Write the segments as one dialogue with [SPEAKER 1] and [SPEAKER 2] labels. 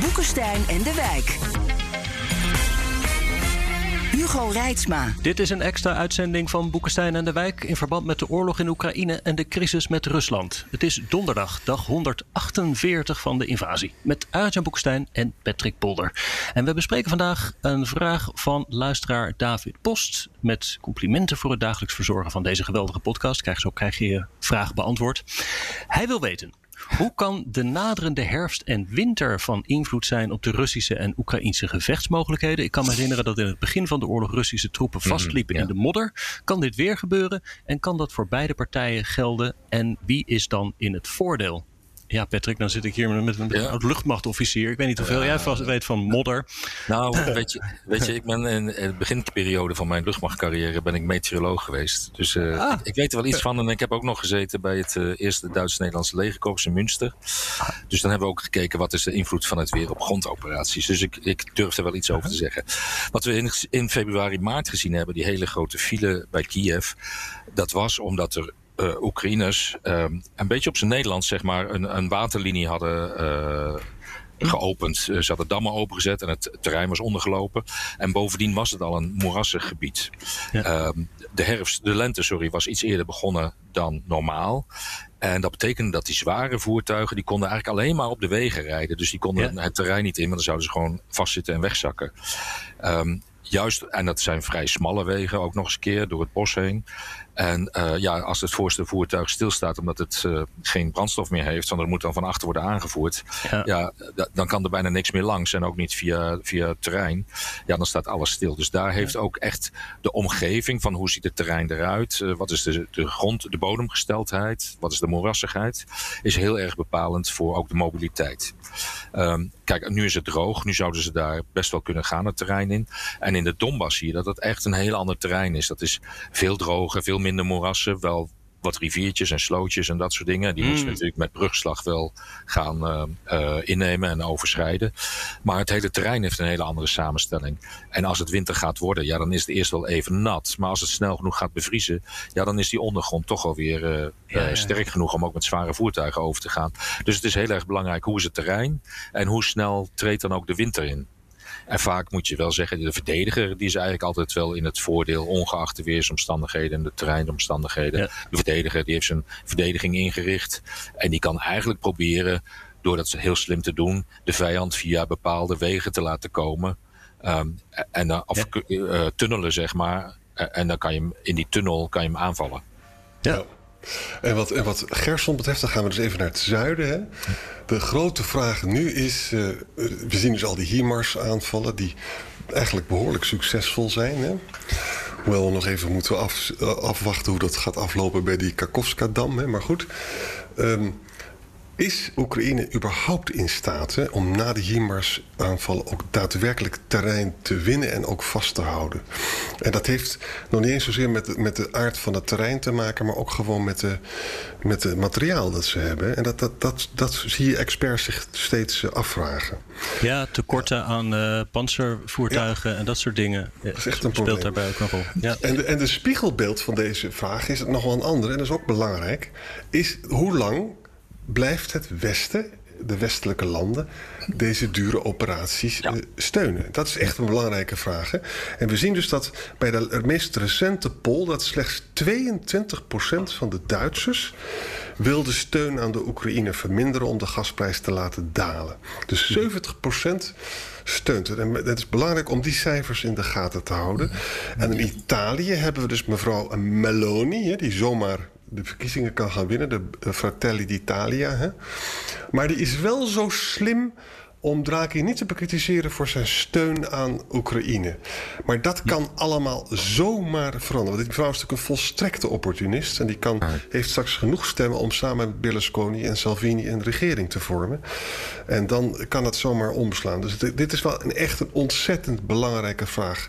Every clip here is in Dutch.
[SPEAKER 1] Boekenstein en de Wijk. Hugo Reitsma.
[SPEAKER 2] Dit is een extra uitzending van Boekenstein en de Wijk in verband met de oorlog in Oekraïne en de crisis met Rusland. Het is donderdag, dag 148 van de invasie. Met Arjan Boekenstein en Patrick Polder. En we bespreken vandaag een vraag van luisteraar David Post. Met complimenten voor het dagelijks verzorgen van deze geweldige podcast. Krijg, zo krijg je je vraag beantwoord. Hij wil weten. Hoe kan de naderende herfst en winter van invloed zijn op de Russische en Oekraïnse gevechtsmogelijkheden? Ik kan me herinneren dat in het begin van de oorlog Russische troepen
[SPEAKER 3] Mhm,
[SPEAKER 2] vastliepen in de modder. Kan dit weer gebeuren? En kan dat voor beide partijen gelden? En wie is dan in het voordeel? Ja, Patrick, dan zit ik hier met een
[SPEAKER 3] Ja.
[SPEAKER 2] oud luchtmachtofficier. Ik weet niet hoeveel jij vast weet van modder.
[SPEAKER 3] Nou, weet je, weet je, ik ben in de beginperiode van mijn luchtmachtcarrière ben ik meteoroloog geweest. Dus eh,
[SPEAKER 2] Ah.
[SPEAKER 3] ik, ik weet er wel iets van. En ik heb ook nog gezeten bij het eh, eerste Duits-Nederlandse legerkorps in Münster. Dus dan hebben we ook gekeken wat is de invloed van het weer op grondoperaties. Dus ik, ik durf er wel iets over te zeggen. Wat we in, in februari, maart gezien hebben, die hele grote file bij Kiev. Dat was omdat er eh, Oekraïners ehm, een beetje op zijn Nederlands zeg maar een, een waterlinie hadden eh, geopend. Eh, Ze hadden dammen opengezet en het terrein was ondergelopen. En bovendien was het al een moerassig gebied.
[SPEAKER 2] Ja.
[SPEAKER 3] Ehm, de herfst, de lente, sorry, was iets eerder begonnen dan normaal. En dat betekende dat die zware voertuigen, die konden eigenlijk alleen maar op de wegen rijden. Dus die konden
[SPEAKER 2] Ja.
[SPEAKER 3] het terrein niet in, want dan zouden ze gewoon vastzitten en wegzakken. Ehm, juist, en dat zijn vrij smalle wegen ook nog eens een keer door het bos heen. En eh, ja, als het voorste voertuig stilstaat omdat het eh, geen brandstof meer heeft, want er moet dan van achter worden aangevoerd.
[SPEAKER 2] Ja.
[SPEAKER 3] Ja, da- dan kan er bijna niks meer langs en ook niet via, via het terrein. Ja, dan staat alles stil. Dus daar heeft ook echt de omgeving van hoe ziet het terrein eruit, eh, wat is de, de grond, de bodemgesteldheid, wat is de moerassigheid, is heel erg bepalend voor ook de mobiliteit. Ehm, kijk, nu is het droog. Nu zouden ze daar best wel kunnen gaan, het terrein in. En in de Donbass zie je dat het echt een heel ander terrein is. Dat is veel droger, veel minder moerassen. Wel wat riviertjes en slootjes en dat soort dingen. Die
[SPEAKER 2] Mm.
[SPEAKER 3] moeten we natuurlijk met brugslag wel gaan eh, eh, innemen en overschrijden. Maar het hele terrein heeft een hele andere samenstelling. En als het winter gaat worden, ja, dan is het eerst wel even nat. Maar als het snel genoeg gaat bevriezen, ja, dan is die ondergrond toch alweer
[SPEAKER 2] Ja,
[SPEAKER 3] eh,
[SPEAKER 2] ja.
[SPEAKER 3] sterk genoeg om ook met zware voertuigen over te gaan. Dus het is heel erg belangrijk hoe is het terrein en hoe snel treedt dan ook de winter in. En vaak moet je wel zeggen, de verdediger die is eigenlijk altijd wel in het voordeel, ongeacht de weersomstandigheden en de terreinomstandigheden.
[SPEAKER 2] Ja.
[SPEAKER 3] De verdediger die heeft zijn verdediging ingericht en die kan eigenlijk proberen, door dat heel slim te doen, de vijand via bepaalde wegen te laten komen. Ehm, en dan, of eh, tunnelen, zeg maar. Eh, En dan kan je hem in die tunnel kan je hem aanvallen.
[SPEAKER 2] Ja.
[SPEAKER 4] En wat, en wat Gerson betreft, dan gaan we dus even naar het zuiden. Hè. De grote vraag nu is... eh, we zien dus al die HIMARS aanvallen... die eigenlijk behoorlijk succesvol zijn. Hè. Hoewel we nog even moeten eh, afwachten hoe dat gaat aflopen... bij die Kakovska-dam. Maar goed... ehm, is Oekraïne überhaupt in staat hè, om na de HIMARS aanvallen ook daadwerkelijk terrein te winnen en ook vast te houden? En dat heeft nog niet eens zozeer met, de- met de aard van het terrein te maken, maar ook gewoon met de, met het materiaal dat ze hebben. En dat, dat, dat, dat zie je experts zich steeds eh, afvragen.
[SPEAKER 2] Ja, tekorten aan eh panzervoertuigen en dat soort dingen. eh,
[SPEAKER 4] is echt een
[SPEAKER 2] speelt daarbij ook nog op. Ja.
[SPEAKER 4] En de, en de spiegelbeeld van deze vraag is nog wel een andere, en dat is ook belangrijk. Is hoe lang blijft het Westen, de westelijke landen, deze dure operaties
[SPEAKER 3] Ja.
[SPEAKER 4] eh, steunen? Dat is echt een belangrijke vraag. Hè? En we zien dus dat bij de meest recente poll dat slechts 22% van de Duitsers wil de steun aan de Oekraïne verminderen om de gasprijs te laten dalen. Dus 70% steunt het. En het is belangrijk om die cijfers in de gaten te houden. En in Italië hebben we dus mevrouw Meloni, die zomaar de verkiezingen kan gaan winnen, de eh, Fratelli d'Italia. Hè. Maar die is wel zo slim om Draghi niet te bekritiseren voor zijn steun aan Oekraïne. Maar dat kan allemaal zomaar veranderen. Want die vrouw is natuurlijk een volstrekte opportunist. En die kan, heeft straks genoeg stemmen om samen met Berlusconi en Salvini een regering te vormen. En dan kan het zomaar ombeslaan. Dus dit is wel een, echt een ontzettend belangrijke vraag.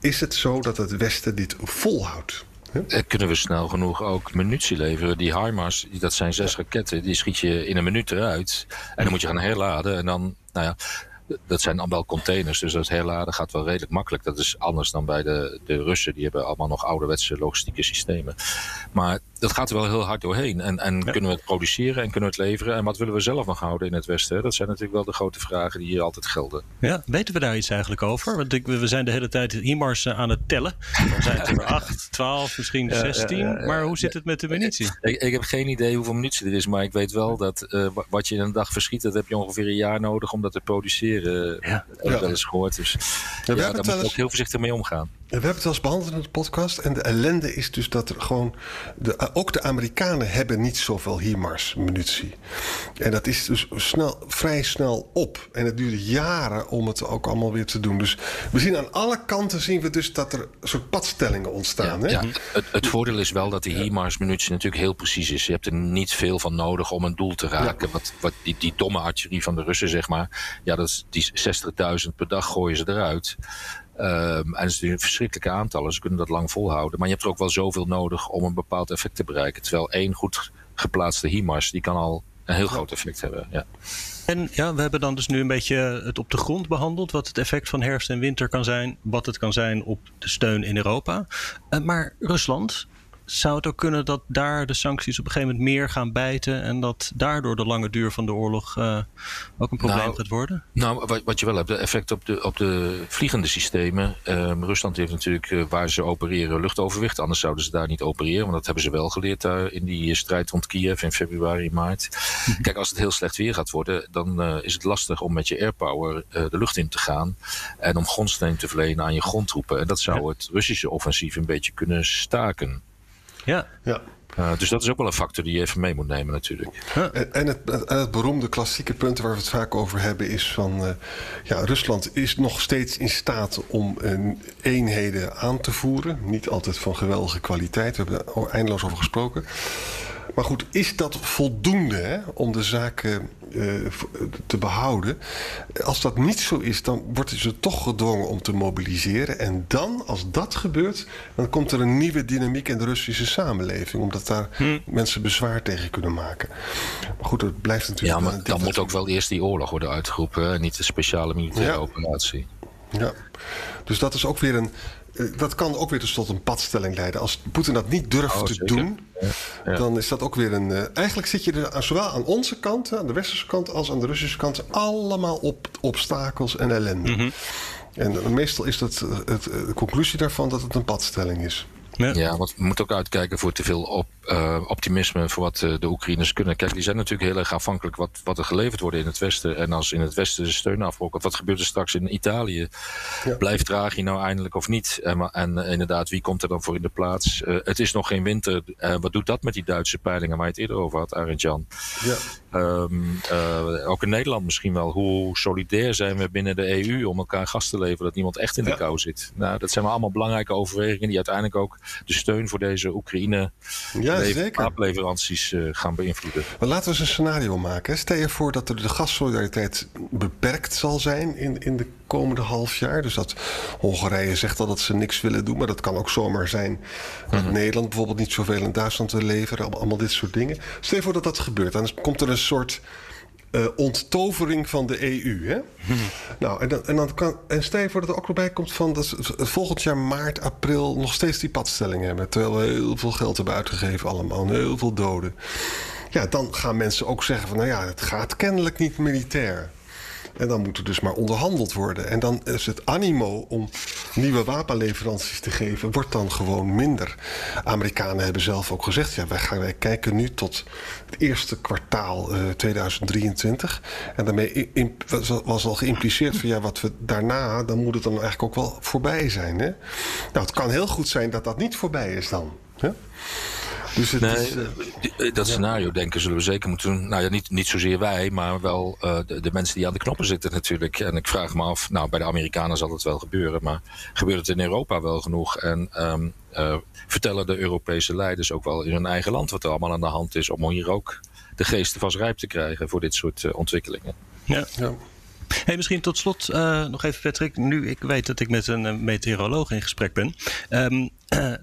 [SPEAKER 4] Is het zo dat het Westen dit volhoudt?
[SPEAKER 3] Huh? Kunnen we snel genoeg ook munitie leveren? Die HIMARS, dat zijn zes raketten, die schiet je in een minuut eruit. En dan moet je gaan herladen. En dan, nou ja, dat zijn wel containers, dus dat herladen gaat wel redelijk makkelijk. Dat is anders dan bij de, de Russen, die hebben allemaal nog ouderwetse logistieke systemen. Maar dat gaat er wel heel hard doorheen. En, en kunnen we het produceren en kunnen we het leveren? En wat willen we zelf nog houden in het Westen? Dat zijn natuurlijk wel de grote vragen die hier altijd gelden.
[SPEAKER 2] Ja, weten we daar iets eigenlijk over? Want ik, we zijn de hele tijd HIMARS aan het tellen. Dan zijn het er 8, 12, misschien 16. maar hoe zit het met de munitie?
[SPEAKER 3] Ik, ik, heb geen idee hoeveel munitie er is. Maar ik weet wel dat uh, wat je in een dag verschiet, dat heb je ongeveer een jaar nodig om dat te produceren. Ja. Dat heb ik wel eens gehoord. Dus ja, daar moet je ook heel voorzichtig mee omgaan.
[SPEAKER 4] We hebben het wel eens behandeld in de podcast. En de ellende is dus dat er gewoon. De, ook de Amerikanen hebben niet zoveel HIMARS-munitie. En dat is dus snel, vrij snel op. En het duurde jaren om het ook allemaal weer te doen. Dus we zien aan alle kanten zien we dus dat er een soort padstellingen ontstaan.
[SPEAKER 3] Ja,
[SPEAKER 4] hè?
[SPEAKER 3] ja het, het, voordeel is wel dat die HIMARS-munitie natuurlijk heel precies is. Je hebt er niet veel van nodig om een doel te raken. Ja. Wat, wat die, die domme artillerie van de Russen, zeg maar. Ja, dat is, die 60.000 per dag gooien ze eruit. Um, en het is een verschrikkelijke aantallen. Ze kunnen dat lang volhouden. Maar je hebt er ook wel zoveel nodig om een bepaald effect te bereiken. Terwijl één goed geplaatste HIMARS, die kan al een heel groot effect hebben. Ja.
[SPEAKER 2] En ja, we hebben dan dus nu een beetje het op de grond behandeld. Wat het effect van herfst en winter kan zijn. Wat het kan zijn op de steun in Europa. Uh, maar Rusland, zou het ook kunnen dat daar de sancties op een gegeven moment meer gaan bijten en dat daardoor de lange duur van de oorlog uh, ook een probleem
[SPEAKER 3] nou,
[SPEAKER 2] gaat worden?
[SPEAKER 3] Nou, wat, wat, je wel hebt, de effect op de, op de vliegende systemen. Um, Rusland heeft natuurlijk uh, waar ze opereren luchtoverwicht, anders zouden ze daar niet opereren, want dat hebben ze wel geleerd daar in die strijd rond Kiev in februari, maart. Kijk, als het heel slecht weer gaat worden, dan is het lastig om met je airpower de lucht in te gaan en om grondsteun te verlenen aan je grondtroepen. En dat zou het Russische offensief een beetje kunnen staken.
[SPEAKER 2] Ja.
[SPEAKER 4] ja.
[SPEAKER 3] Uh, dus dat is ook wel een factor die je even mee moet nemen natuurlijk.
[SPEAKER 4] Ja. En, en, het, en het beroemde klassieke punt waar we het vaak over hebben is van... Uh, ja, Rusland is nog steeds in staat om uh, eenheden aan te voeren. Niet altijd van geweldige kwaliteit, we hebben er eindeloos over gesproken. Maar goed, is dat voldoende hè, om de zaken uh, te behouden? Als dat niet zo is, dan worden ze toch gedwongen om te mobiliseren. En dan, als dat gebeurt, dan komt er een nieuwe dynamiek in de Russische samenleving. Omdat daar hm. mensen bezwaar tegen kunnen maken. Maar goed, het blijft natuurlijk...
[SPEAKER 3] Ja, maar dan moet ook wel eerst die oorlog worden uitgeroepen. Niet de speciale militaire ja. operatie.
[SPEAKER 4] Ja, dus dat is ook weer een dat kan ook weer dus tot een padstelling leiden. Als Poetin dat niet durft oh, te zeker. doen, ja. Ja. dan is dat ook weer een. Uh, eigenlijk zit je er zowel aan onze kant, aan de westerse kant, als aan de Russische kant, allemaal op obstakels en ellende. Mm -hmm. En meestal is dat het, het, de conclusie daarvan dat het een padstelling is.
[SPEAKER 3] Ja, ja want we moeten ook uitkijken voor te veel op, uh, optimisme voor wat uh, de Oekraïners kunnen. Kijk, die zijn natuurlijk heel erg afhankelijk wat, wat er geleverd wordt in het Westen. En als in het Westen de steun afbrokkelt, wat gebeurt er straks in Italië? Ja. Blijft Draghi nou eindelijk of niet? En, en uh, inderdaad, wie komt er dan voor in de plaats? het is nog geen winter. wat doet dat met die Duitse peilingen waar je het eerder over had, Arend Jan?
[SPEAKER 4] Ja.
[SPEAKER 3] Um, ook in Nederland misschien wel. Hoe solidair zijn we binnen de EU om elkaar gas te leveren dat niemand echt in de kou zit? Nou, dat zijn allemaal belangrijke overwegingen die uiteindelijk ook de steun voor deze Oekraïne
[SPEAKER 4] ja,
[SPEAKER 3] wapenleveranties uh, gaan beïnvloeden.
[SPEAKER 4] Maar laten we eens een scenario maken. Stel je voor dat er de gassolidariteit beperkt zal zijn in, in de komende half jaar. Dus dat Hongarije zegt al dat ze niks willen doen. Maar dat kan ook zomaar zijn dat mm -hmm. Nederland bijvoorbeeld niet zoveel in Duitsland wil leveren. Allemaal dit soort dingen. Stel je voor dat dat gebeurt. Dan komt er een soort uh, onttovering van de EU. Hè? Nou, en, dan, en, dan kan, en stel voor dat er ook nog bij komt van dat volgend jaar maart, april nog steeds die padstelling hebben. Terwijl we heel veel geld hebben uitgegeven, allemaal, heel veel doden. Ja, dan gaan mensen ook zeggen van nou ja, het gaat kennelijk niet militair. En dan moet er dus maar onderhandeld worden. En dan is het animo om nieuwe wapenleveranties te geven, wordt dan gewoon minder. Amerikanen hebben zelf ook gezegd: ja, wij, gaan, wij kijken nu tot het eerste kwartaal uh, 2023. En daarmee in, was al geïmpliceerd van ja, wat we daarna, dan moet het dan eigenlijk ook wel voorbij zijn. Hè? Nou, het kan heel goed zijn dat dat niet voorbij is dan. Hè? Dus het
[SPEAKER 3] Nee,
[SPEAKER 4] is, eh,
[SPEAKER 3] eh, dat scenario denken zullen we zeker moeten doen. Nou ja, niet, niet zozeer wij, maar wel eh, de, de mensen die aan de knoppen zitten natuurlijk. En ik vraag me af, nou bij de Amerikanen zal het wel gebeuren, maar gebeurt het in Europa wel genoeg? En ehm, eh, vertellen de Europese leiders ook wel in hun eigen land wat er allemaal aan de hand is, om hier ook de geesten vast rijp te krijgen voor dit soort ontwikkelingen?
[SPEAKER 2] Ja.
[SPEAKER 4] ja.
[SPEAKER 2] Hey, misschien tot slot eh, nog even, Patrick. Nu ik weet dat ik met een eh, meteoroloog in gesprek ben. Ehm,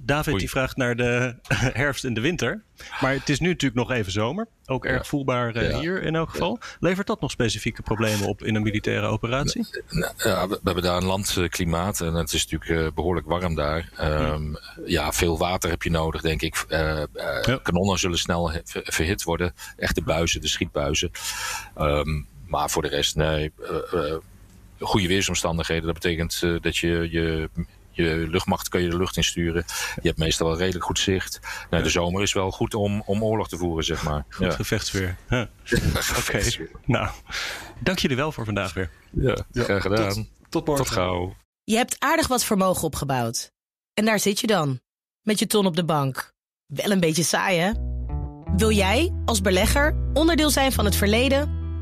[SPEAKER 2] David
[SPEAKER 3] Oei.
[SPEAKER 2] die vraagt naar de herfst en de winter. Maar het is nu natuurlijk nog even zomer. Ook erg voelbaar eh,
[SPEAKER 3] Ja.
[SPEAKER 2] hier in elk geval. Levert dat nog specifieke problemen op in een militaire operatie?
[SPEAKER 3] Nou, we, hebben daar een landklimaat en het is natuurlijk eh, behoorlijk warm daar. Ehm, ja, veel water heb je nodig, denk ik. Eh, eh. Kanonnen zullen snel verhit worden. Echte buizen, de schietbuizen. Ehm, maar voor de rest, nee. eh, eh, goede weersomstandigheden, dat betekent eh, dat je je. Je luchtmacht kan je de lucht insturen. Je hebt meestal wel redelijk goed zicht. Nou, de zomer is wel goed om, om oorlog te voeren, zeg maar.
[SPEAKER 2] Goed
[SPEAKER 3] Ja.
[SPEAKER 2] gevechtsweer. Huh. Oké. Nou, dank jullie wel voor vandaag weer.
[SPEAKER 3] Ja,
[SPEAKER 4] Ja,
[SPEAKER 3] graag gedaan.
[SPEAKER 4] Tot, tot morgen.
[SPEAKER 3] Tot gauw.
[SPEAKER 5] Je hebt aardig wat vermogen opgebouwd. En daar zit je dan, met je ton op de bank. Wel een beetje saai, hè? Wil jij, als belegger, onderdeel zijn van het verleden